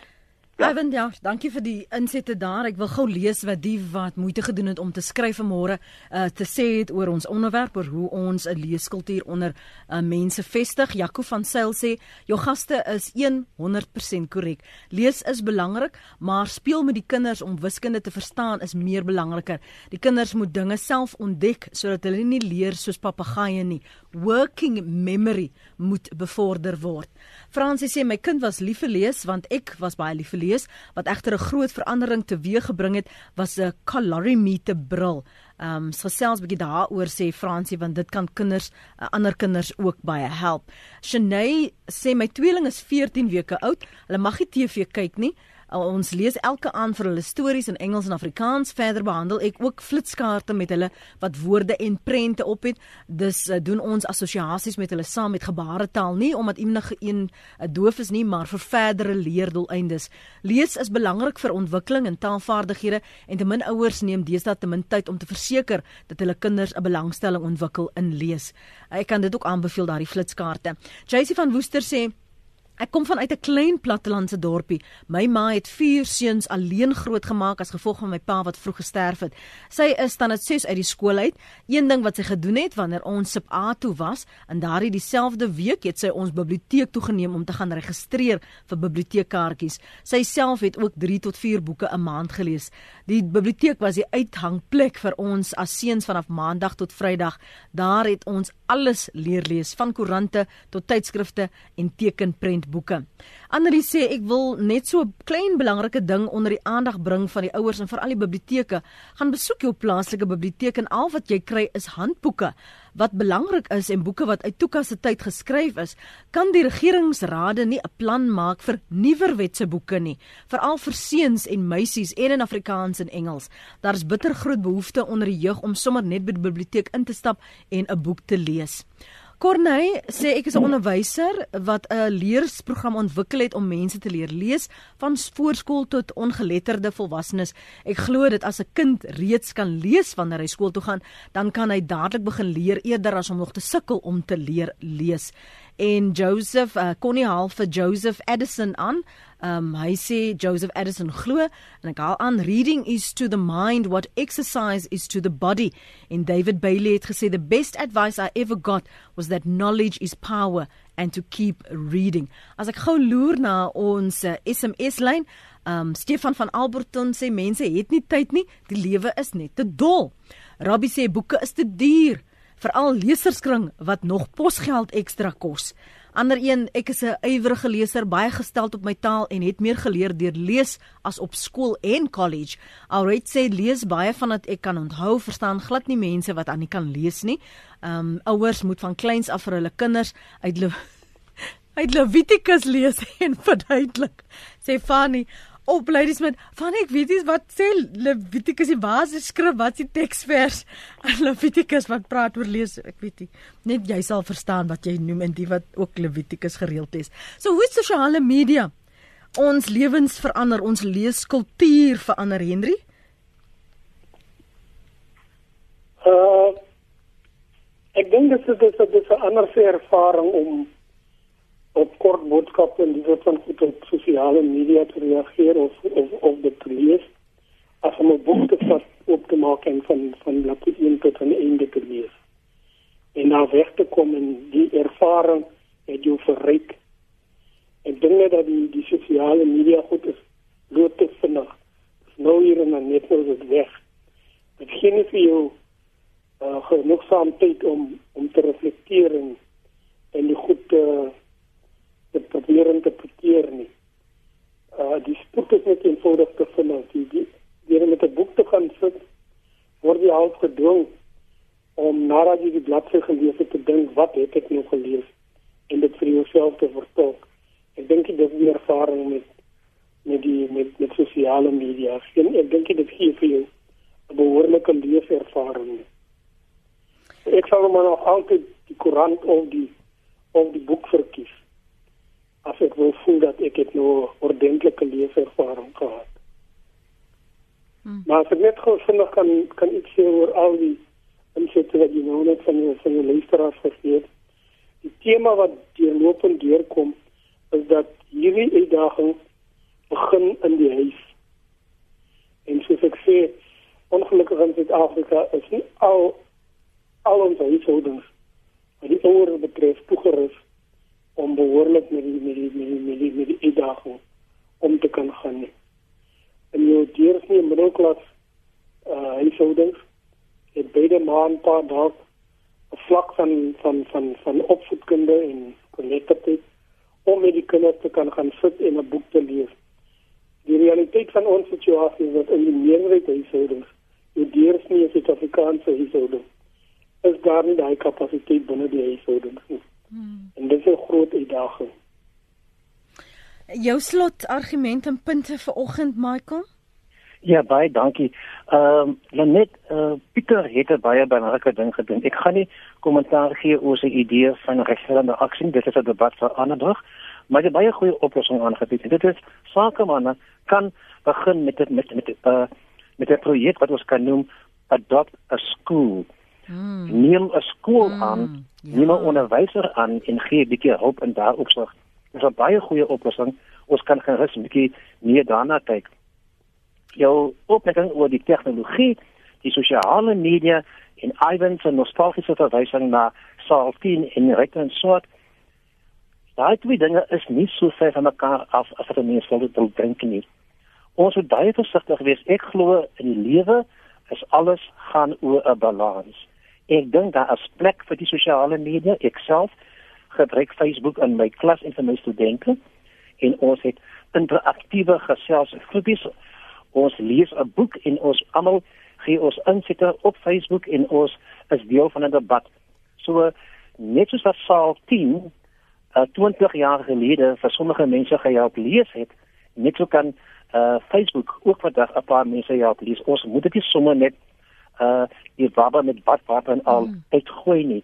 Ja. Ivan, ja, dankie vir die insette daar. Ek wil gou lees wat die wat moeite gedoen het om te skryf vanmôre uh te sê het oor ons onderwerp oor hoe ons 'n leeskultuur onder uh, mense vestig. Jaco van Sail sê, "Jou gaste is 100% korrek. Lees is belangrik, maar speel met die kinders om wiskunde te verstaan is meer belangriker. Die kinders moet dinge self ontdek sodat hulle nie leer soos papegaaie nie. Working memory moet bevorder word." Fransie sê, "My kind was lief vir lees want ek was baie lief vir lees, wat egter 'n groot verandering teweeg gebring het, was 'n calorimeter bril. Ehm um, gesels bietjie daaroor sê Fransie want dit kan kinders uh, ander kinders ook baie help. Shanay sê my tweeling is 14 weke oud. Hulle mag nie TV kyk nie. Ons lees elke aand vir hulle stories in Engels en Afrikaans. Verder behandel ek ook flitskaarte met hulle wat woorde en prente op het. Dus uh, doen ons assosiasies met hulle saam met gebaretaal nie omdat enige een uh, doof is nie, maar vir verdere leerdoeleindes. Lees is belangrik vir ontwikkeling en taalvaardighede en te min ouers neem deesdae te min tyd om te verseker dat hulle kinders 'n belangstelling ontwikkel in lees. Ek kan dit ook aanbeveel daardie flitskaarte. JC van Woester sê Ek kom vanuit 'n klein plattelandse dorpie. My ma het vier seuns alleen grootgemaak as gevolg van my pa wat vroeg gesterf het. Sy is dan net 6 uit die skool uit. Een ding wat sy gedoen het wanneer ons sub A toe was, en daardie dieselfde week het sy ons biblioteek toegeneem om te gaan registreer vir biblioteekkaartjies. Sy self het ook 3 tot 4 boeke 'n maand gelees. Die biblioteek was die uithangplek vir ons as seuns vanaf maandag tot vrydag. Daar het ons alles leer lees, van koerante tot tydskrifte en tekenprent boeke. Annelie sê ek wil net so 'n klein belangrike ding onder die aandag bring van die ouers en veral die biblioteke. Gaan besoek jou plaaslike biblioteek en al wat jy kry is handboeke wat belangrik is en boeke wat uit Tuka se tyd geskryf is. Kan die regeringsrade nie 'n plan maak vir nuwerwetse boeke nie, veral vir seuns en meisies en in Afrikaans en Engels? Daar's bitter groot behoefte onder die jeug om sommer net by die biblioteek in te stap en 'n boek te lees. Corneille sê ek is 'n onderwyser wat 'n leersprogram ontwikkel het om mense te leer lees van voorskool tot ongeletterde volwassenes. Ek glo dit as 'n kind reeds kan lees wanneer hy skool toe gaan, dan kan hy dadelik begin leer eerder as om nog te sukkel om te leer lees. En Joseph uh, Connie haal vir Joseph Edison aan. Um hy sê Joseph Edison glo en ek haal aan reading is to the mind what exercise is to the body. En David Bailey het gesê the best advice I ever got was that knowledge is power and to keep reading. As ek gou loer na ons SMS lyn, um Stefan van Alberton sê mense het nie tyd nie, die lewe is net te dol. Rabbi sê boeke is te duur veral leserskring wat nog posgeld ekstra kos. Ander een, ek is 'n ywerige leser, baie gestel op my taal en het meer geleer deur lees as op skool en college. Alright sê lees baie van wat ek kan onthou, verstaan glad nie mense wat aan nie kan lees nie. Um ouers moet van kleins af vir hulle kinders uit uit Levitikus lees en verduidelik. Sê Fanny, op ladies met van ek weet nie wat sê Levitikus die basis skrif wat die teksvers? En Levitikus wat praat oor lees ek weet nie. Net jy sal verstaan wat jy noem en die wat ook Levitikus gereeld is. So hoe sosiale media? Ons lewens verander ons leeskultuur verander Henry? Uh ek dink dit is is 'n ander ervaring om op kort boodskappe en dit van goed op sosiale media te reageer of of of dit te lees as om 'n boek te vat op te maak en van van bladsy 1 tot aan einde te lees. En na weg te kom en die ervaring het jou verryk. En dink net dat die die sosiale media goed is loop te vinnig. Nou hier en dan net nou dit weg. Dit gee nie vir jou uh, genoeg saamtyd om om te reflekteer en en die goed uh, te probeer interpreteer nie. Uh die spoed is net eenvoudig te vind. Die die deur met 'n boek te gaan sit word jy half gedwing om nadat jy die bladsy gelees het te dink wat het ek nou gelees en dit vir jouself te vertolk. Ek dink dit is die ervaring met met die met met sosiale media. En ek dink dit gee vir jou 'n behoorlike leeservaring. Ek sal maar nog altyd die koerant of die of die boek verkies as ek wil voel dat ek het nou ordentlike leeservaring gehad. Hmm. Maar as ek net gou vinnig kan kan iets sê oor al die insette wat jy nou net van jou van jou luisteraars gegee het. Die tema wat deurlopend deurkom is dat hierdie uitdaging begin in die huis. En soos ek sê, ongelukkig in Suid-Afrika is nie al al ons huishoudings wat die ouers betref toegerus om behoorlik met die met die met die met die, met die uitdaging om te kan gaan. Nie. En jou deursnee middelklas uh huishoudings het beide maand paar dalk 'n vlak van van van van opvoedkunde en geletterdheid om met die kinders te kan gaan sit en 'n boek te lees. Die realiteit van ons situasie is dat in die meerderheid huishoudings die deursnee Suid-Afrikaanse huishouding is daar nie daai kapasiteit binne die huishouding nie. Hmm. En dit is 'n groot uitdaging. Jou slot argument en punte vir oggend Michael? Ja, baie dankie. Ehm um, net uh, Pieter het 'n baie belangrike ding gedoen. Ek gaan nie kommentaar gee oor sy idee van regstellende aksie. Dit is 'n debat vir ander dag, maar dit baie goeie oplossing aangebied. Dit is sakemanne kan begin met dit met met uh, met 'n projek wat ons kan noem adopt a school. Hmm. Neem 'n skool hmm. aan, ja. neem 'n onderwyser aan en gee 'n bietjie hulp in daardie opsig. Dit is 'n baie goeie oplossing. Ons kan gerus 'n bietjie meer daarna kyk jou opmerking oor die tegnologie, die sosiale media en Ivan se nostalgiese verwysing na 10 en Rector en Swart. Daai twee dinge is nie so ver van mekaar af as wat mense wil wil dink nie. Ons moet baie versigtig wees. Ek glo in die lewe is alles gaan oor 'n balans. Ek dink daar is plek vir die sosiale media. Ek self gebruik Facebook in my klas en vir my studente en ons het interaktiewe geselsgroepies ons lees 'n boek en ons almal gee ons insigte op Facebook en ons is deel van 'n debat. So net soos wat Saal 10 uh, 20 jaar gelede vir sommige mense gehelp lees het, net so kan uh, Facebook ook vandag 'n paar mense help lees. Ons moet dit nie sommer net uh die baba met badwater en al mm. uitgooi nie.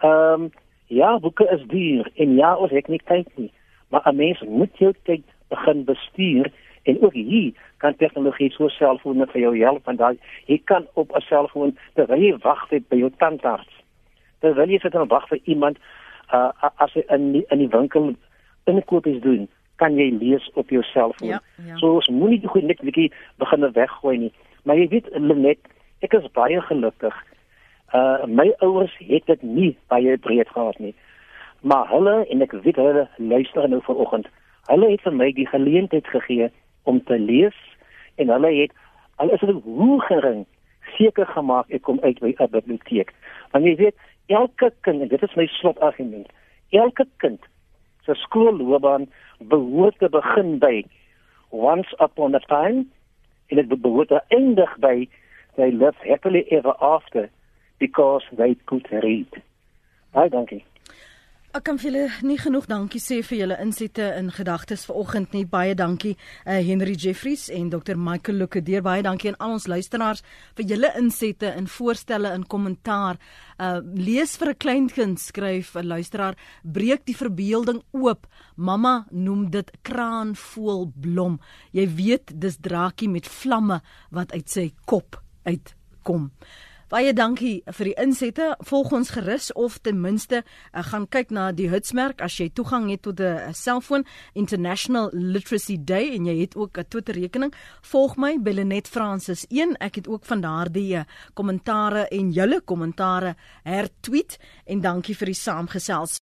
Ehm um, ja, boeke is duur en ja, ons het nie tyd nie, maar 'n mens moet jou tyd begin bestuur En ook hier kan tegnologie so selfone vir jou help want daai jy kan op 'n selfoon terwyl jy wag vir by jou tandarts. Terwyl jy sit en wag vir iemand uh as jy in die, in die winkel inkopies doen, kan jy lees op jou selfoon. Ja, ja. So ons moenie die goed net bietjie begin weggooi nie. Maar jy weet net ek is baie gelukkig. Uh my ouers het dit nie baie breed gehad nie. Maar hulle en ek weet hulle luister nou vanoggend. Hulle het vir my die geleentheid gegee om te lees en hulle het al is dit hoe gering seker gemaak ek kom uit by 'n biblioteek. Want jy weet elke kind dit is my slotargument. Elke kind se skoolloopbaan behoort te begin by once upon a time en dit behoort te eindig by they live happily ever after because they could read. Baie dankie. Ek kan vir julle nie genoeg dankie sê vir julle insette in gedagtes vanoggend nie. Baie dankie uh, Henry Jeffries en Dr Michael Lukedeer. Baie dankie aan al ons luisteraars vir julle insette en voorstelle en kommentaar. Uh lees vir 'n kleinkind skryf 'n luisteraar breek die verbeelding oop. Mamma noem dit kraanvoelblom. Jy weet dis draakie met vlamme wat uit sy kop uitkom. Baie dankie vir die insette. Volg ons gerus of ten minste uh, gaan kyk na die hitsmerk as jy toegang het tot 'n selfoon International Literacy Day en jy het ook 'n Twitter rekening. Volg my Belenet Francis 1. Ek het ook van daardie eh, kommentare en julle kommentare hertweet en dankie vir die saamgesels.